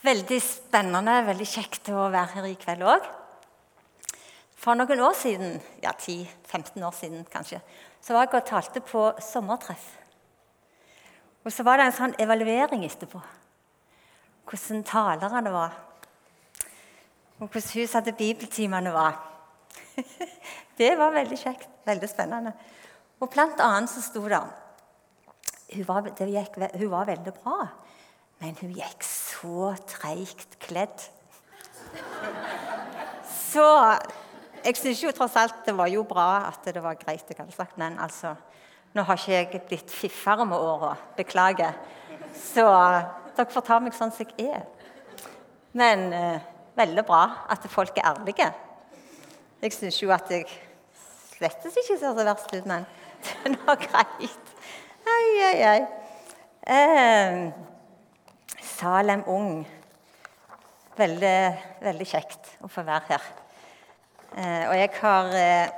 Veldig spennende, veldig kjekt å være her i kveld òg. For noen år siden, ja 10-15 år siden kanskje, så var jeg og talte på sommertreff. Og så var det en sånn evaluering etterpå. Hvordan talerne var. Og hvordan hun satte bibeltimene var. Det var veldig kjekt. Veldig spennende. Og blant annet så sto det hun var, det gikk, hun var veldig bra. Men hun gikk så treigt kledd. Så jeg syns jo tross alt det var jo bra at det var greit, jeg hadde sagt, men altså Nå har ikke jeg blitt fiffere med åra. Beklager. Så dere får ta meg sånn som jeg er. Men eh, veldig bra at folk er ærlige. Jeg syns jo at jeg slett ikke ser så verst ut, men det er nå greit. Ai, ai, ai. Eh, Salem Ung. Veldig, veldig kjekt å få være her. Eh, og jeg har eh,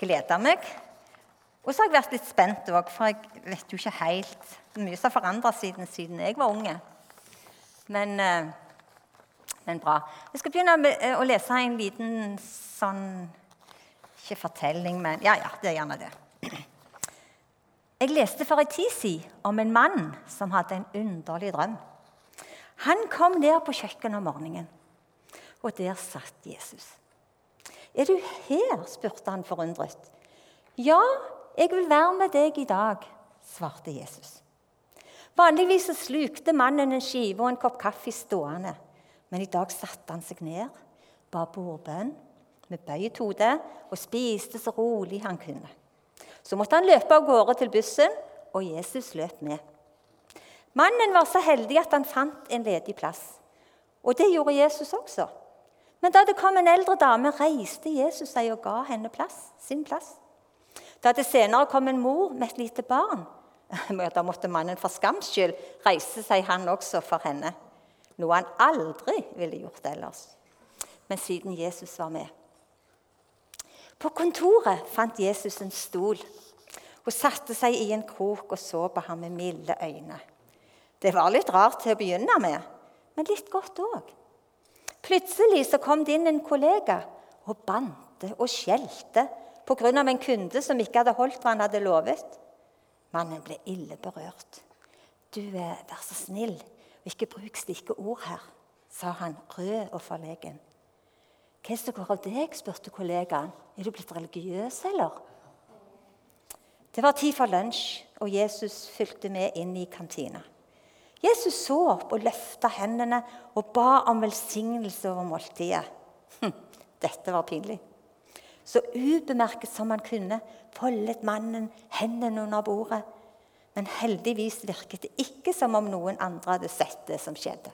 gleda meg. Og så har jeg vært litt spent òg, for jeg vet jo ikke helt mye har forandra siden, siden jeg var unge. Men, eh, men, bra. Jeg skal begynne med eh, å lese en liten sånn Ikke fortelling, men Ja, ja, det er gjerne det. Jeg leste for en tid siden om en mann som hadde en underlig drøm. Han kom ned på kjøkkenet om morgenen, og der satt Jesus. 'Er du her?' spurte han forundret. 'Ja, jeg vil være med deg i dag', svarte Jesus. Vanligvis slukte mannen en skive og en kopp kaffe stående, men i dag satte han seg ned, ba bordbønn med bøyd hode og spiste så rolig han kunne. Så måtte han løpe av gårde til bussen, og Jesus løp med. Mannen var så heldig at han fant en ledig plass. Og det gjorde Jesus også. Men da det kom en eldre dame, reiste Jesus seg og ga henne plass, sin plass. Da det senere kom en mor med et lite barn, da måtte mannen for skams skyld reise seg, han også, for henne. Noe han aldri ville gjort ellers. Men siden Jesus var med. På kontoret fant Jesus en stol og satte seg i en krok og så på ham med milde øyne. Det var litt rart til å begynne med, men litt godt òg. Plutselig så kom det inn en kollega og bante og skjelte pga. en kunde som ikke hadde holdt hva han hadde lovet. Mannen ble ille berørt. Du, er vær så snill, og ikke bruk slike ord her, sa han rød og forlegen. Hva som går av deg? spurte kollegaen. Er du blitt religiøs, eller? Det var tid for lunsj, og Jesus fulgte med inn i kantina. Jesus så opp og løfta hendene og ba om velsignelse over måltidet. Hm, dette var pinlig. Så ubemerket som han kunne, foldet mannen hendene under bordet. Men heldigvis virket det ikke som om noen andre hadde sett det som skjedde.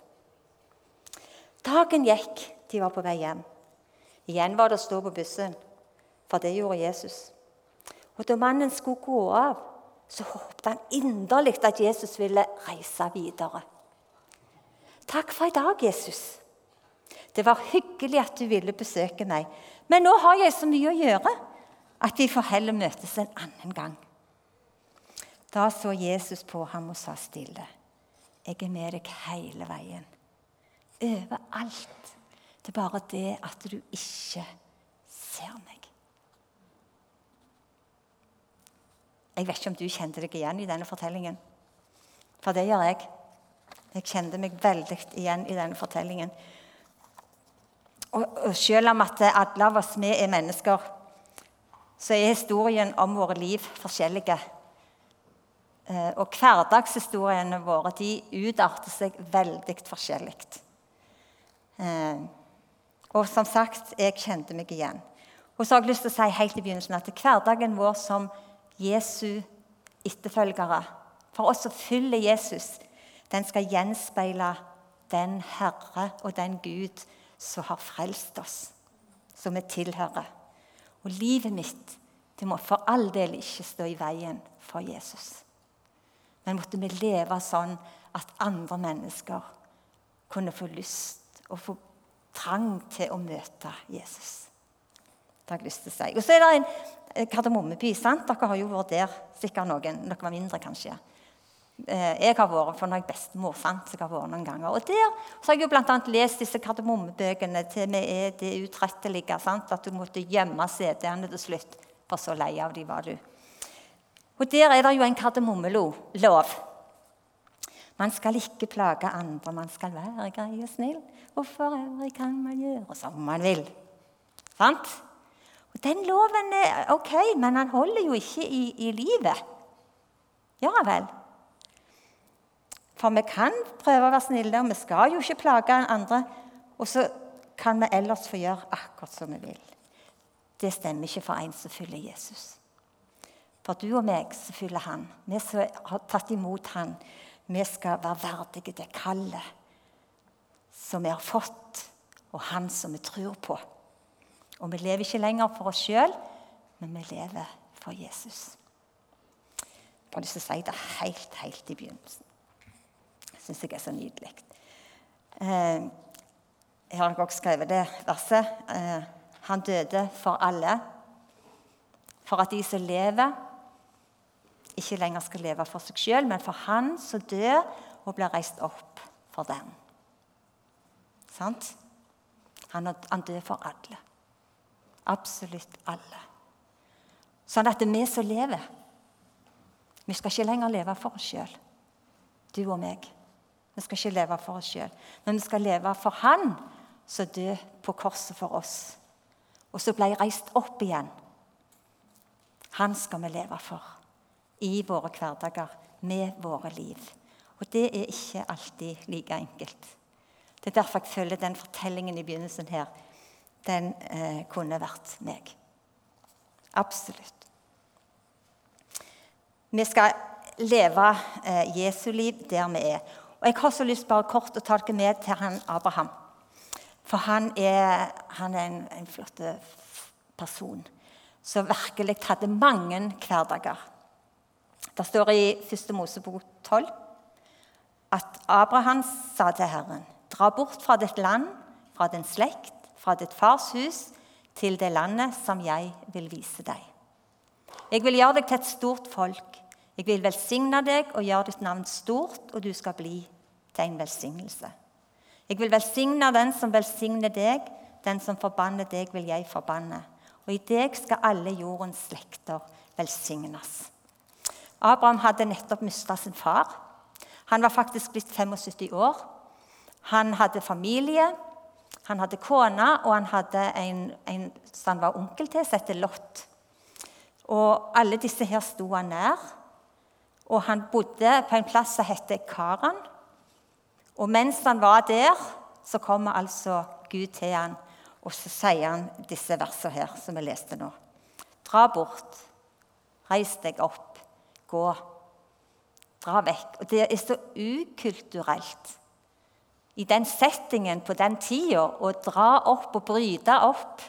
Dagen gikk, de var på vei hjem. Igjen var det å stå på bussen, for det gjorde Jesus. Og da mannen skulle gå av, så håpte han inderlig at Jesus ville reise videre. Takk for i dag, Jesus. Det var hyggelig at du ville besøke meg. Men nå har jeg så mye å gjøre at vi får heller møtes en annen gang. Da så Jesus på ham og sa stille. Jeg er med deg hele veien. Overalt. Det er bare det at du ikke ser meg. Jeg vet ikke om du kjente deg igjen i denne fortellingen. For det gjør jeg. Jeg kjente meg veldig igjen i denne fortellingen. Og, og selv om at alle av oss vi er mennesker, så er historien om våre liv forskjellige. Eh, og hverdagshistoriene våre de utarter seg veldig forskjellig. Eh, og som sagt, jeg kjente meg igjen. Og så har jeg lyst til å si helt i begynnelsen at hverdagen vår som Jesu etterfølgere, for oss som følger Jesus, den skal gjenspeile den Herre og den Gud som har frelst oss, som vi tilhører. Og livet mitt det må for all del ikke stå i veien for Jesus. Men måtte vi leve sånn at andre mennesker kunne få lyst og få trang til å møte Jesus. Det har jeg lyst til å si. Og så er det en Kardemommeby. sant? Dere har jo vært der, sikkert noen. Dere var mindre, kanskje. Eh, jeg har vært, for når jeg bestemor, sant, jeg har vært noen ganger. Og der så har jeg jo annet lest disse kardemommebøkene til vi er det utrettelige. Sant? At du måtte gjemme CD-ene til slutt, for så lei av de var du. Og der er det jo en kardemommelov. Man skal ikke plage andre, man skal være grei og snill. Og for øvrig kan man gjøre som man vil. Sant? Og Den loven er ok, men han holder jo ikke i, i livet. Ja vel. For vi kan prøve å være snille, og vi skal jo ikke plage andre. Og så kan vi ellers få gjøre akkurat som vi vil. Det stemmer ikke for en som følger Jesus. For du og meg som følger han, vi som har tatt imot han, vi skal være verdige det kallet som vi har fått, og han som vi tror på. Og vi lever ikke lenger for oss sjøl, men vi lever for Jesus. Jeg har lyst til å si det helt, helt i begynnelsen Det syns jeg er så nydelig. Eh, jeg har også skrevet det verset. Eh, han døde for alle, for at de som lever, ikke lenger skal leve for seg sjøl, men for han som dør og blir reist opp for dem. Sant? Han, han døde for alle. Absolutt alle. Sånn at det er vi som lever Vi skal ikke lenger leve for oss sjøl, du og meg. Vi skal ikke leve for oss sjøl, men vi skal leve for Han som døde på korset for oss, og som ble reist opp igjen. Han skal vi leve for i våre hverdager, med våre liv. Og det er ikke alltid like enkelt. Det er derfor jeg føler den fortellingen i begynnelsen her den eh, kunne vært meg. Absolutt. Vi skal leve eh, Jesu liv der vi er. Og Jeg har så lyst bare kort å ta dere med til han Abraham. For han er, han er en, en flott person som virkelig hadde mange hverdager. Det står i 1. Mosebok 12 at Abraham sa til Herren.: Dra bort fra ditt land, fra din slekt, fra ditt fars hus, til det landet som jeg vil vise deg. Jeg vil gjøre deg til et stort folk. Jeg vil velsigne deg og gjøre ditt navn stort, og du skal bli til en velsignelse. Jeg vil velsigne den som velsigner deg, den som forbanner deg, vil jeg forbanne. Og i deg skal alle jordens slekter velsignes. Abraham hadde nettopp mista sin far. Han var faktisk blitt 75 år. Han hadde familie, han hadde kone, og han hadde en, en som han var onkel til, som het Lot. Og alle disse her sto han nær. Og han bodde på en plass som het Karan. Og mens han var der, så kommer altså Gud til han, og så sier han disse versene her, som vi leste nå. Dra bort, reis deg opp, gå. Dra vekk. Og det er så ukulturelt i den settingen på den tida å dra opp og bryte opp.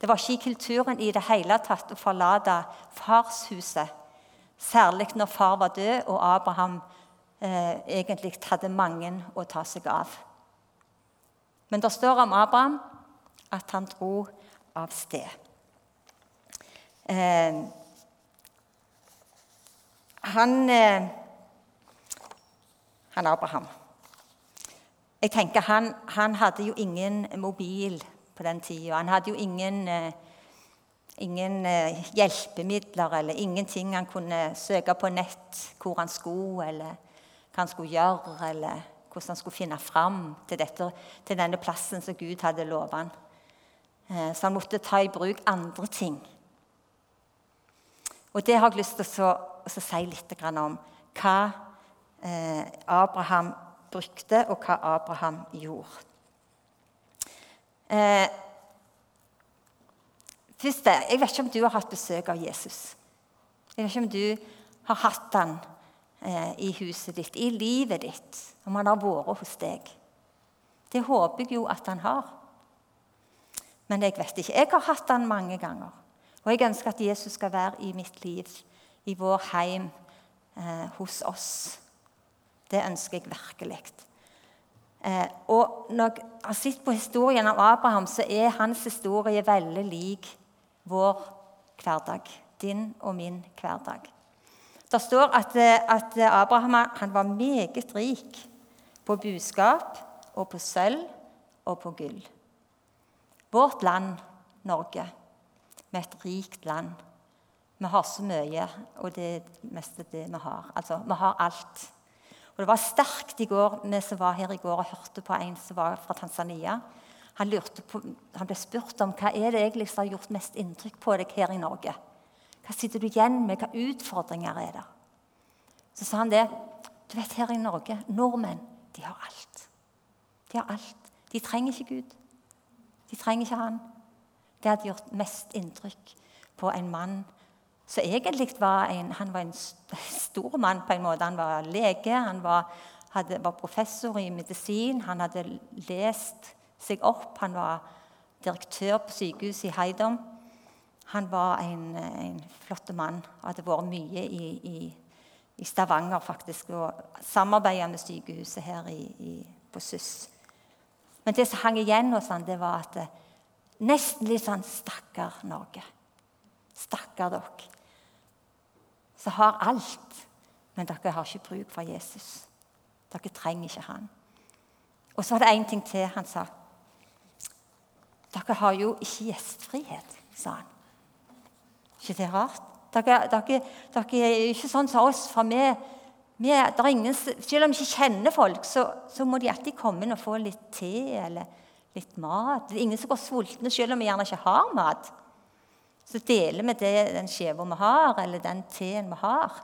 Det var ikke i kulturen i det hele tatt å forlate farshuset, særlig når far var død og Abraham eh, egentlig hadde mange å ta seg av. Men det står om Abraham at han dro av sted. Eh, han, eh, han Abraham Jeg tenker han, han, hadde jo ingen mobil på den tida. Han hadde jo ingen, eh, ingen eh, hjelpemidler eller ingenting han kunne søke på nett hvor han skulle. eller hva han skulle gjøre, eller hvordan han skulle finne fram til, dette, til denne plassen som Gud hadde lovet han. Eh, så han måtte ta i bruk andre ting. Og det har jeg lyst til å, å si litt om. Hva Abraham brukte, og hva Abraham gjorde. Eh, Første, Jeg vet ikke om du har hatt besøk av Jesus. Jeg vet ikke om du har hatt han Eh, i huset ditt, i livet ditt, om han har vært hos deg. Det håper jeg jo at han har. Men jeg vet ikke. Jeg har hatt han mange ganger. Og jeg ønsker at Jesus skal være i mitt liv, i vår heim, eh, hos oss. Det ønsker jeg virkelig. Eh, og når jeg har sett på historien av Abraham, så er hans historie veldig lik vår hverdag. Din og min hverdag. Det står at, at Abraham var meget rik på buskap og på sølv og på gull. Vårt land, Norge, vi er et rikt land. Vi har så mye, og det er meste det vi har. Altså, vi har alt. Og Det var sterkt i går, vi som var her i går og hørte på en som var fra Tanzania. Han, på, han ble spurt om hva er det egentlig som har gjort mest inntrykk på deg her i Norge. Hva sitter du igjen med? Hva utfordringer er det? Så sa han det. Du vet, her i Norge, nordmenn, de har alt. De har alt. De trenger ikke Gud. De trenger ikke han. Det hadde gjort mest inntrykk på en mann som egentlig var en, han var en stor mann på en måte. Han var lege, han var, hadde, var professor i medisin, han hadde lest seg opp. Han var direktør på sykehuset i Heidom. Han var en, en flott mann og hadde vært mye i, i, i Stavanger faktisk, og samarbeida med sykehuset her i, på SUS. Men det som hang igjen hos han, det var at Nesten litt sånn Stakkar Norge. Stakkar dere. Som har alt, men dere har ikke bruk for Jesus. Dere trenger ikke han. Og så var det én ting til han sa. Dere har jo ikke gjestfrihet, sa han. ikke det rart? Dere, dere, dere er ikke sånn som oss. for vi, vi ingen, Selv om vi ikke kjenner folk, så, så må de alltid komme inn og få litt te eller litt mat. Det er ingen som går sultne selv om vi gjerne ikke har mat. Så deler vi det, den skiva vi har, eller den teen vi har.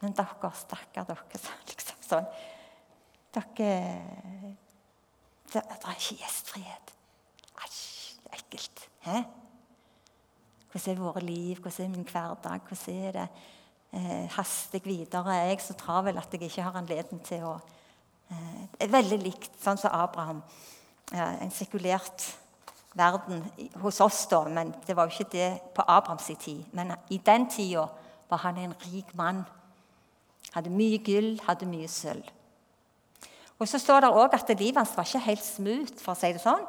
Men dere, stakkar dere, liksom sånn Dere Det, det er ikke gjestfrihet. Æsj, ekkelt. Hæ? Hvordan er våre liv? Hvordan er min hverdag? Hvordan er det? Eh, haster jeg videre? Er jeg så travel at jeg ikke har anledning til å eh, Veldig likt sånn som Abraham en sekulert verden hos oss, da, men det var jo ikke det på Abrahams tid. Men i den tida var han en rik mann. Hadde mye gull, hadde mye sølv. Og Så står det òg at livet hans var ikke helt smooth. for å si det sånn.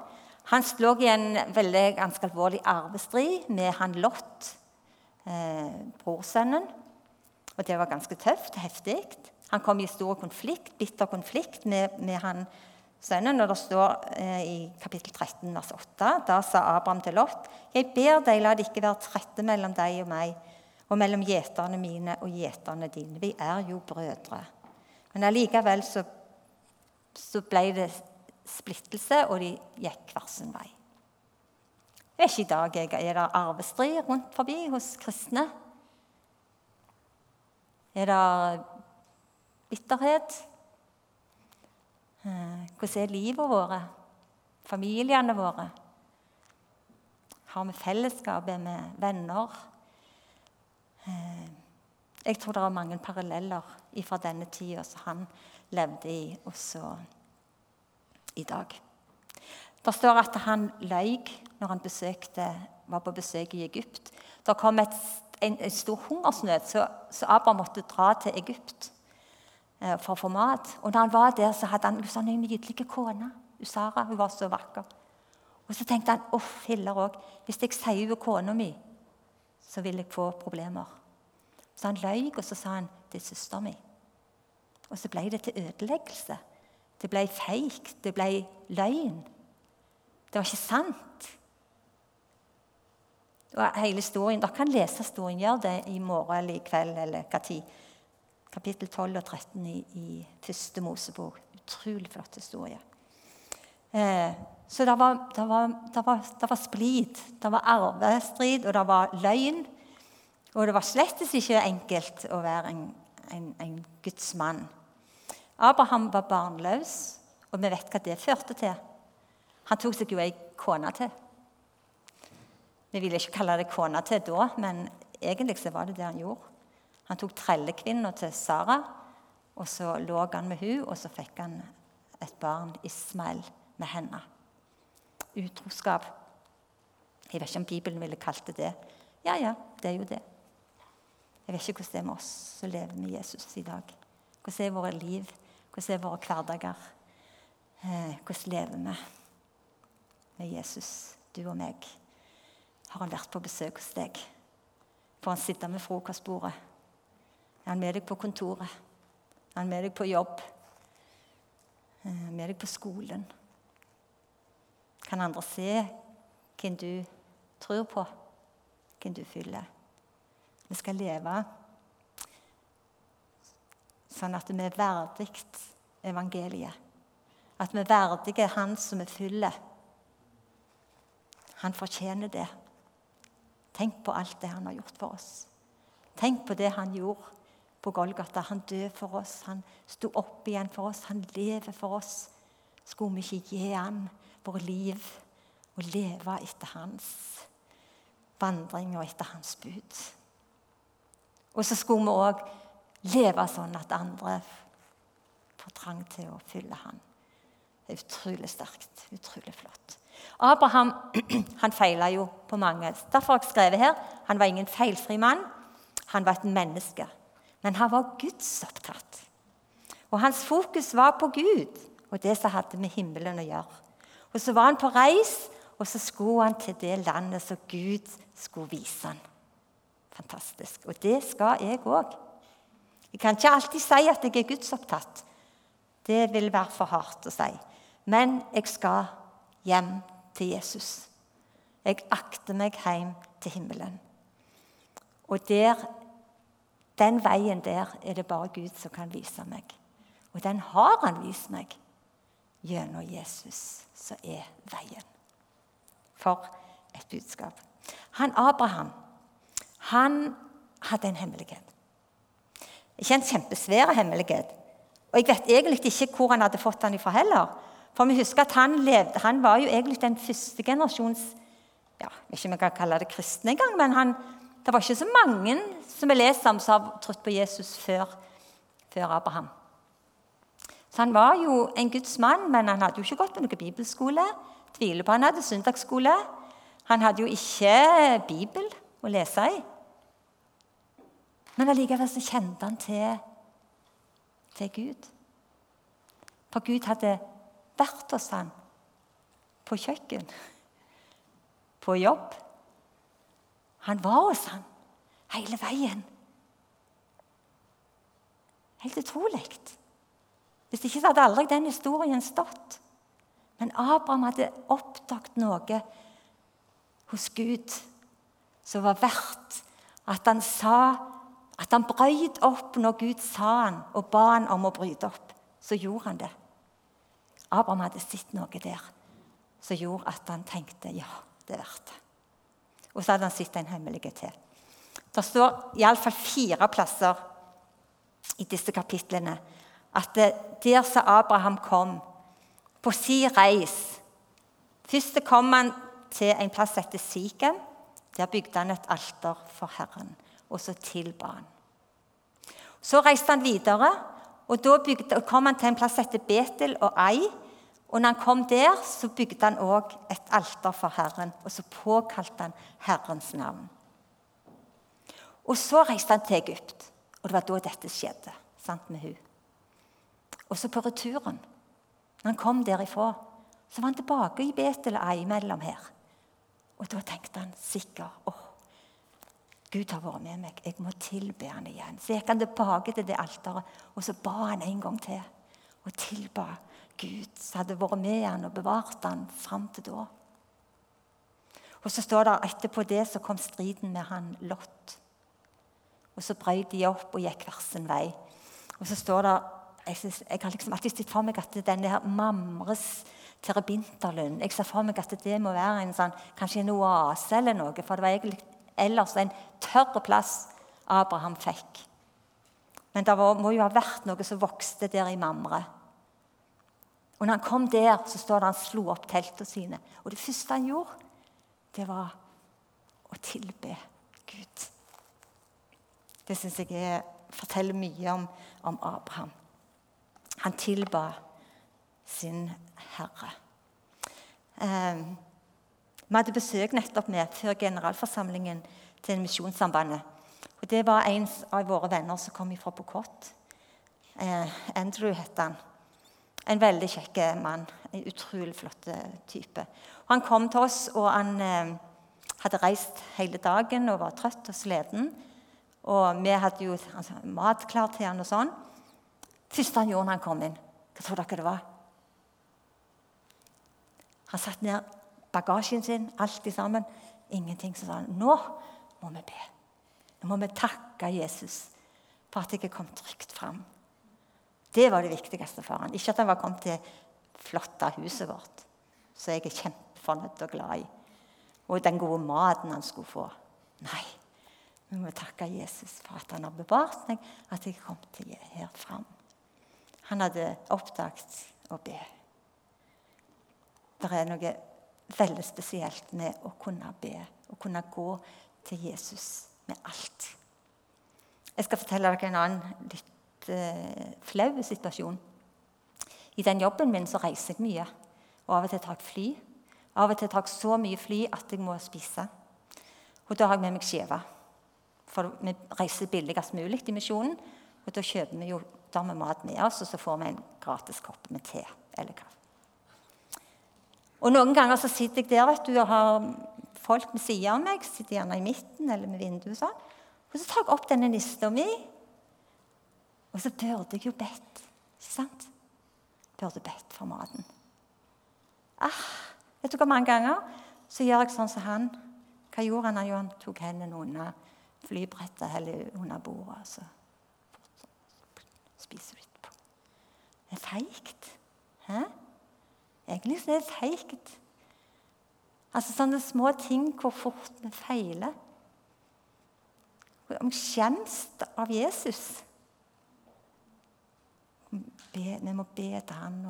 Han lå i en veldig ganske alvorlig arvestrid med han Lot, eh, brorsønnen. Og det var ganske tøft heftig. Han kom i stor konflikt, bitter konflikt med, med han sønnen. Og det står eh, i kapittel 13, vers 8, da sa Abraham til Lot.: Jeg ber deg, la det ikke være trette mellom deg og meg, og mellom gjeterne mine og gjeterne dine. Vi er jo brødre. Men allikevel så, så ble det splittelse, og de gikk hver sin vei. Det er ikke i dag jeg, er det arvestrid rundt forbi hos kristne. Er det bitterhet? Eh, hvordan er livet vårt? Familiene våre? Har vi fellesskapet med venner? Eh, jeg tror det er mange paralleller fra denne tida som han levde i, også i dag. Det står at han løy når han besøkte, var på besøk i Egypt. Det kom et, en, en, stor hungersnød, så, så Abraham måtte dra til Egypt. Eh, for å få mat. Og når han var der, så hadde han sånn en nydelig kone. Usara, hun var så vakker. Og så tenkte han å, filler òg. Hvis jeg sier hun kona mi, så vil jeg få problemer. Så han løy, og så sa han det er søsteren min. Og så ble det til ødeleggelse. Det ble feigt. Det ble løgn. Det var ikke sant. Og hele historien, Dere kan lese historien, gjør det i morgen eller i kveld eller hva tid kapittel 12 og 13 i, i første Mosebok. Utrolig flott historie. Eh, så det var, det, var, det, var, det var, splid, det var arvestrid, og det var løgn. Og det var slett ikke enkelt å være en, en, en Guds. Abraham var barnløs, og vi vet hva det førte til. Han tok seg jo ei kone til. Vi ville ikke kalle det kone til da, men egentlig så var det det han gjorde. Han tok trellekvinna til Sara, og så lå han med hun, og så fikk han et barn, Ismael, med henne. Utroskap. Jeg vet ikke om Bibelen ville kalt det det. Ja, ja, det er jo det. Jeg vet ikke hvordan det er med oss som lever med Jesus i dag. Hvordan er våre liv? Hvordan er våre hverdager? Eh, hvordan lever vi med Jesus, du og meg? Har han vært på besøk hos deg? Får han sitte med frokostbordet? Er han med deg på kontoret? Er han med deg på jobb? Er han med deg på skolen? Kan andre se hvem du tror på, hvem du fyller? Vi skal leve sånn at vi er verdig evangeliet. At vi er verdige Han som vi fyller. Han fortjener det. Tenk på alt det han har gjort for oss. Tenk på det han gjorde på Golgata. Han døde for oss, han sto opp igjen for oss, han lever for oss. Skulle vi ikke gi han våre liv og leve etter hans vandring og etter hans bud? Og så skulle vi òg leve sånn at andre får trang til å fylle han. Det er utrolig sterkt. Utrolig flott. Abraham han feila jo på mange. Derfor har jeg skrevet her han var ingen feilfri mann. Han var et menneske. Men han var gudsopptatt. Og hans fokus var på Gud og det som hadde med himmelen å gjøre. Og så var han på reis, og så skulle han til det landet som Gud skulle vise ham. Fantastisk. Og det skal jeg òg. Jeg kan ikke alltid si at jeg er gudsopptatt. Det vil være for hardt å si. Men jeg skal hjem til Jesus. Jeg akter meg hjem til himmelen. Og der, den veien der er det bare Gud som kan vise meg. Og den har han vist meg gjennom Jesus, som er veien. For et budskap. Han Abraham han hadde en hemmelighet. Ikke en kjempesvær hemmelighet. Og jeg vet egentlig ikke hvor han hadde fått den ifra heller. For vi husker at han, levde, han var jo egentlig den første generasjons ja, Ikke om vi kan kalle det kristne engang, men han, det var ikke så mange som vi leser om som har trodd på Jesus før, før, Abraham. Så han var jo en Guds mann, men han hadde jo ikke gått på noen bibelskole. Tviler på han hadde søndagsskole. Han hadde jo ikke Bibel å lese i. Men allikevel så kjente han til, til Gud. For Gud hadde vært hos han på kjøkken, på jobb. Han var hos han hele veien. Helt utrolig. Hvis ikke så hadde aldri den historien stått. Men Abraham hadde oppdaget noe hos Gud som var verdt at han sa at han brøyt opp når Gud sa han og ba han om å bryte opp. Så gjorde han det. Abraham hadde sett noe der som gjorde at han tenkte ja, det er verdt det. Og så hadde han sett en hemmelighet til. Det står iallfall fire plasser i disse kapitlene at der som Abraham kom på si reis Først kom han til en plass som heter Sikhem. Der bygde han et alter for Herren, og så tilba han. Så reiste han videre, og da bygde, kom han til en plass som heter Betel og Ai. Og når han kom der, så bygde han òg et alter for Herren, og så påkalte han Herrens navn. Og så reiste han til Egypt, og det var da dette skjedde sant, med hun. Og så på returen, når han kom derifra, så var han tilbake i Betel og imellom her. Og da tenkte han sikkert åh, Gud har vært med meg, jeg må tilbe han igjen. Så gikk han tilbake til det alteret, og så ba han en gang til. Og tilba Gud hadde vært med han og bevart han fram til da. Og så står det etterpå det så kom striden med han Lot. Og så brøt de opp og gikk hver sin vei. Og så står det Jeg, synes, jeg har liksom alltid sett for meg at denne her Mamres terabinterlund Jeg ser for meg at det må være en sånn, kanskje en oase eller noe. For det var egentlig ellers en tørr plass Abraham fikk. Men det var, må jo ha vært noe som vokste der i Mamre. Og når han kom der, så står det han slo opp teltene sine. Og det første han gjorde, det var å tilbe Gud. Det syns jeg er, forteller mye om, om, Abraham. Han tilba sin herre. Eh, vi hadde besøk nettopp med før generalforsamlingen til Misjonssambandet. Og Det var en av våre venner som kom fra Bukot. Eh, Andrew het han. En veldig kjekk mann. En utrolig flott type. Og han kom til oss, og han eh, hadde reist hele dagen og var trøtt og sliten. Og vi hadde jo altså, mat klar til han og sånn. Første han gjorde når han kom inn, hva tror dere det var? Han satte ned bagasjen sin, alt sammen. Ingenting. Så sa han nå må vi be. Nå må vi takke Jesus for at jeg kommet trygt fram. Det var det viktigste for han. Ikke at han var kommet til flotte huset vårt, som jeg er kjempefornøyd og glad i. Og den gode maten han skulle få. Nei. Vi må takke Jesus for at han har bevart meg, at jeg kom til her fram. Han hadde oppdaget å be. Det er noe veldig spesielt med å kunne be, å kunne gå til Jesus med alt. Jeg skal fortelle dere en annen litt uh, flau situasjon. I den jobben min så reiser jeg mye. Og Av og til tar jeg fly. Av og til tar jeg så mye fly at jeg må spise. Og da har jeg med meg skive. For vi reiser billigst mulig i misjonen. Og da kjøper vi jo da med mat med oss, og så får vi en gratis kopp med te eller kaffe. Og Noen ganger så sitter jeg der vet du, og har folk ved siden av meg. Sitter gjerne i midten eller med vinduet. sånn. Og så tar jeg opp denne nista mi, og så burde jeg jo bedt. Ikke sant? Burde bedt for maten. Ah, vet du hvor mange ganger så gjør jeg sånn som han. Hva gjorde han? Han tok hendene under flybrettet eller under bordet. Så spiser du etterpå. Det er feigt. Hæ? Egentlig så er det feigt. Altså sånne små ting hvor fort vi feiler. Om skjemst av Jesus. Be, vi må be til han,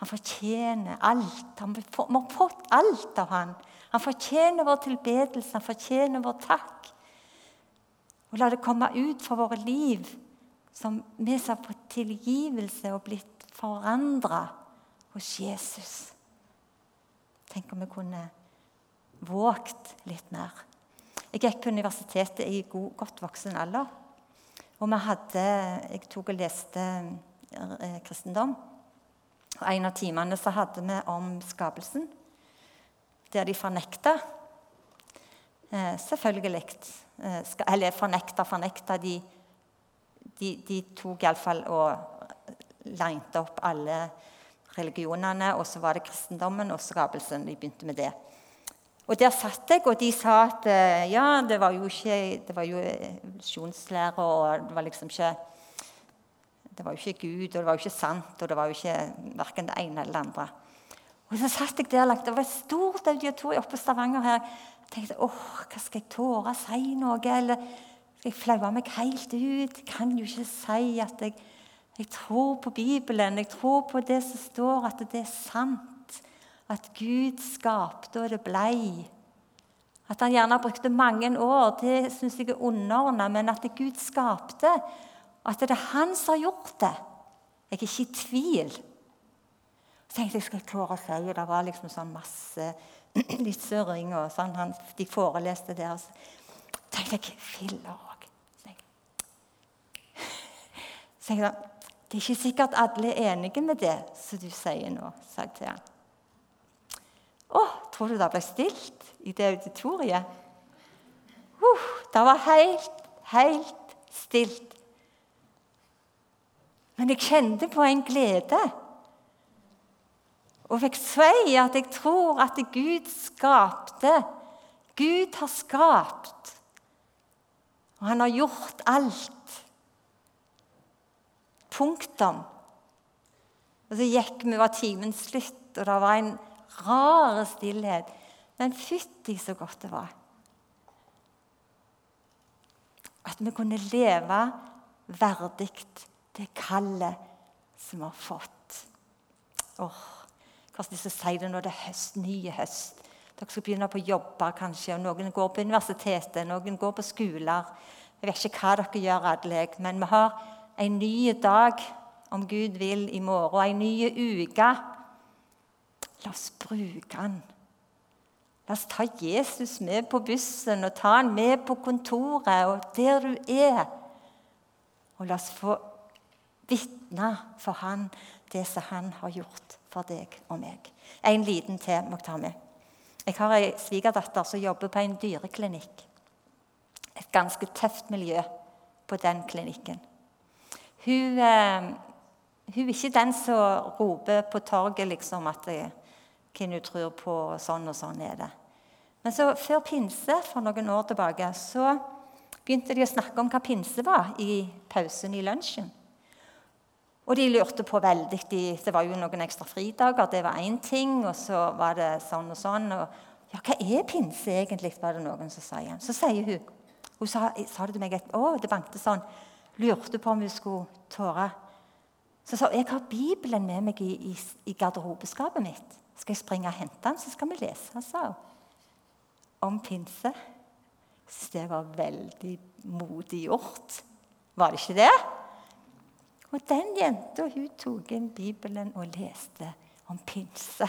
han fortjener alt. Han, vi har fått alt av han. Han fortjener vår tilbedelse, han fortjener vår takk. Og la det komme ut fra våre liv som vi som har fått tilgivelse og blitt forandra hos Jesus. Tenk om vi kunne våget litt mer. Jeg gikk på universitetet i god, godt voksen alder. Og vi hadde, jeg tok og leste kristendom. Og En av timene så hadde vi om skapelsen, der de fornekta eh, selvfølgelig Eh, eller fornekta, fornekta. De, de, de tok iallfall og linte opp alle religionene, og så var det kristendommen og skapelsen. De begynte med det. Og Der satt jeg, og de sa at eh, ja, det var jo ikke det var jo evolusjonslære, og det var liksom ikke det var jo ikke Gud, og det var jo ikke sant, og det var jo ikke verken det ene eller det andre. Og så satt jeg der, Det var et stort auditorium oppe på Stavanger her Jeg tenkte åh, hva skal jeg tåre å si noe? Eller skal jeg flaue meg helt ut? Jeg kan jo ikke si at jeg, jeg tror på Bibelen. Jeg tror på det som står, at det er sant. At Gud skapte, og det blei. At han gjerne brukte mange år, det syns jeg er underordna. Men at Gud skapte, at det er han som har gjort det. Jeg er ikke i tvil. Så tenkte jeg skal jeg klare å si, og Det var liksom sånn masse litt surring og sånn. Han, de foreleste der. Så tenkte jeg Filler òg. Så jeg sa det er ikke sikkert alle er enige med det som du sier nå, sa jeg til han. Å, tror du det ble stilt i det auditoriet? Uh, det var helt, helt stilt. Men jeg kjente på en glede og fikk si at jeg tror at Gud skapte. Gud har skapt. Og han har gjort alt. Punktum. Og så gikk vi, var timen slutt, og det var en rar stillhet. Men fytti så godt det var. At vi kunne leve verdig det kallet som vi har fått. Åh. Hva skal jeg si det når det er høst, nye høst. Dere skal begynne på jobber, kanskje. og Noen går på universitetet, noen går på skoler. Jeg vet ikke hva dere gjør, alle, men vi har en ny dag, om Gud vil, i morgen. En ny uke. La oss bruke den. La oss ta Jesus med på bussen og ta han med på kontoret og der du er. Og la oss få vitne for han det som han har gjort for deg og meg. En liten til må jeg ta med. Jeg har ei svigerdatter som jobber på en dyreklinikk. Et ganske tøft miljø. på den klinikken. Hun, eh, hun er ikke den som roper på torget liksom, at det, hvem hun tror på, og sånn og sånn er det. Men så før pinse for noen år tilbake så begynte de å snakke om hva pinse var i pausen i lunsjen. Og de lurte på veldig de, Det var jo noen ekstra fridager, det var én ting. Og så var det sånn og sånn. Og, ja, hva er pinse egentlig, var det noen som sa igjen. Så sier hun Hun sa, sa det til meg et, å, det bankte sånn. Lurte på om hun skulle tåre. Så sa hun jeg har Bibelen med meg i, i, i garderobeskapet mitt. Skal jeg springe og hente den, så skal vi lese, sa hun. Om pinse. Så det var veldig modig gjort. Var det ikke det? Og den jenta hun tok inn Bibelen og leste om pinse.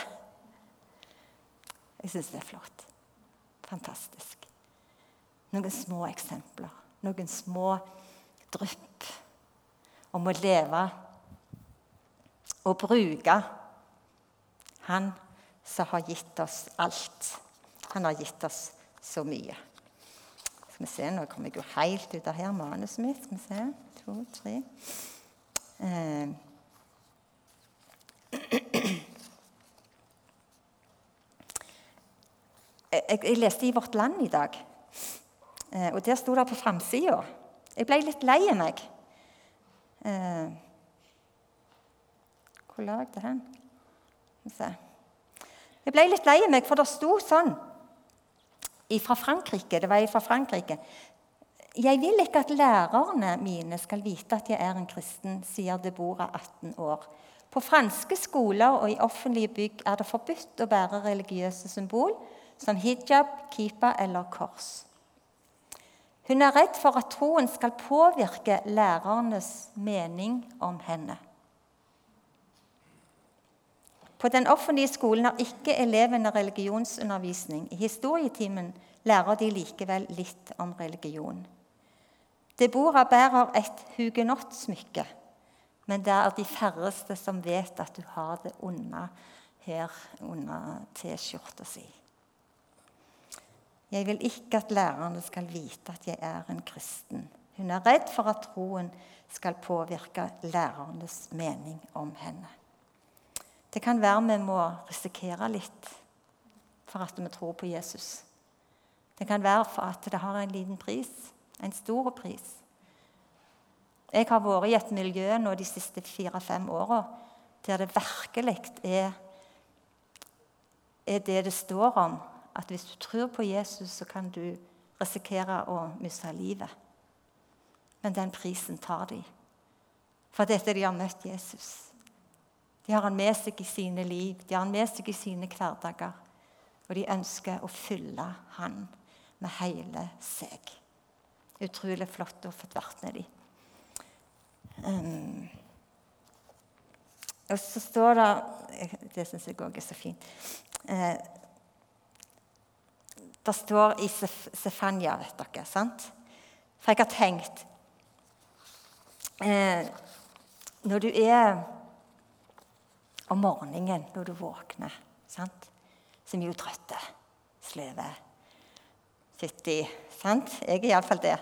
Jeg syns det er flott. Fantastisk. Noen små eksempler. Noen små drypp om å leve og bruke Han som har gitt oss alt. Han har gitt oss så mye. Skal vi se, Nå kommer jeg jo helt ut av her manuset mitt. Skal vi se. To, tre. Eh. Jeg, leste i Vårt Land i dag, eh, og der sto det på framsida Jeg ble litt lei meg. Eh. Hvor la jeg det hen? Jeg ble litt lei meg, for det sto sånn fra Frankrike. Det var fra Frankrike. Jeg vil ikke at lærerne mine skal vite at jeg er en kristen, sier Deborah, 18 år. På franske skoler og i offentlige bygg er det forbudt å bære religiøse symbol som hijab, kipa eller kors. Hun er redd for at troen skal påvirke lærernes mening om henne. På den offentlige skolen har ikke elevene religionsundervisning. I historietimen lærer de likevel litt om religion. Deborah bærer et hugenottsmykke, men det er de færreste som vet at du har det under her under T-skjorta si. Jeg vil ikke at lærerne skal vite at jeg er en kristen. Hun er redd for at troen skal påvirke lærernes mening om henne. Det kan være vi må risikere litt for at vi tror på Jesus. Det kan være for at det har en liten pris. En stor pris. Jeg har vært i et miljø nå de siste fire-fem åra der det virkelig er, er det det står om. At hvis du tror på Jesus, så kan du risikere å miste livet. Men den prisen tar de. For dette de har møtt Jesus. De har han med seg i sine liv, de har han med seg i sine hverdager. Og de ønsker å fylle han med hele seg. Utrolig flott å få vært med dem. Um, og så står det Det syns jeg òg er så fint. Eh, det står i Sefania, vet dere. sant? For jeg har tenkt eh, Når du er om morgenen, når du våkner, sant? så er jo trøtte, sløve, fytti. Sant? Jeg er iallfall det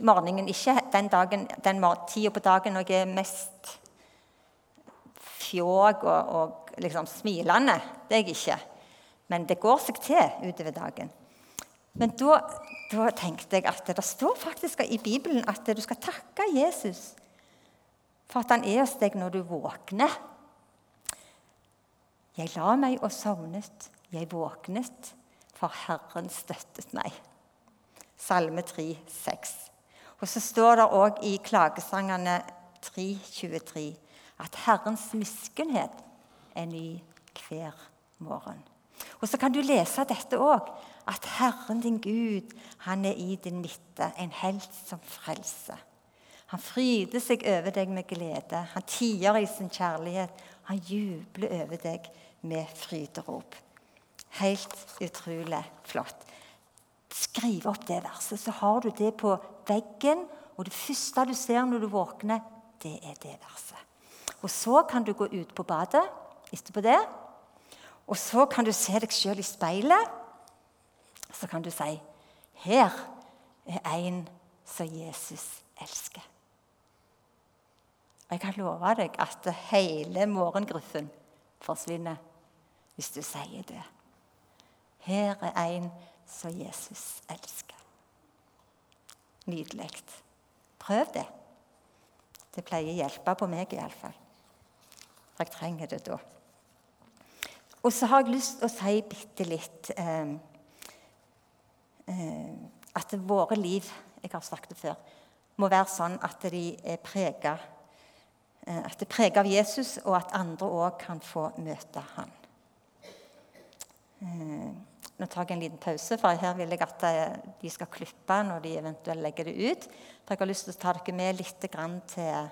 morgenen. Ikke den, dagen, den tida på dagen når jeg er mest fjåg og, og liksom smilende. Det er jeg ikke. Men det går seg til utover dagen. Men da, da, tenkte jeg at det står faktisk i Bibelen at du skal takke Jesus for at han er hos deg når du våkner. Jeg la meg og sovnet. Jeg våknet, for Herren støttet meg. Salme 3, 6. Og så står det òg i klagesangene 3, 23 at Herrens miskunnhet er ny hver morgen. Og så kan du lese dette òg, at Herren din Gud, han er i din midte, en helt som frelser. Han fryder seg over deg med glede. Han tier i sin kjærlighet. Han jubler over deg med fryderop. Helt utrolig flott. Skriv opp det verset, så har du det på veggen. Og det første du ser når du våkner, det er det verset. Og så kan du gå ut på badet etterpå det. Og så kan du se deg sjøl i speilet. Så kan du si Her er en som Jesus elsker. Og jeg kan love deg at hele morgengruffen forsvinner hvis du sier det. Her er en Jesus elsker. Nydelig. Prøv det. Det pleier å hjelpe på meg iallfall. Jeg trenger det da. Og så har jeg lyst til å si bitte litt eh, eh, At våre liv jeg har snakket det før, må være sånn at de er prega eh, at det er preget av Jesus, og at andre òg kan få møte han. Eh, nå tar en liten pause, for her vil jeg at eh, de skal klippe når de eventuelt legger det ut. For jeg har lyst til å ta dere med litt til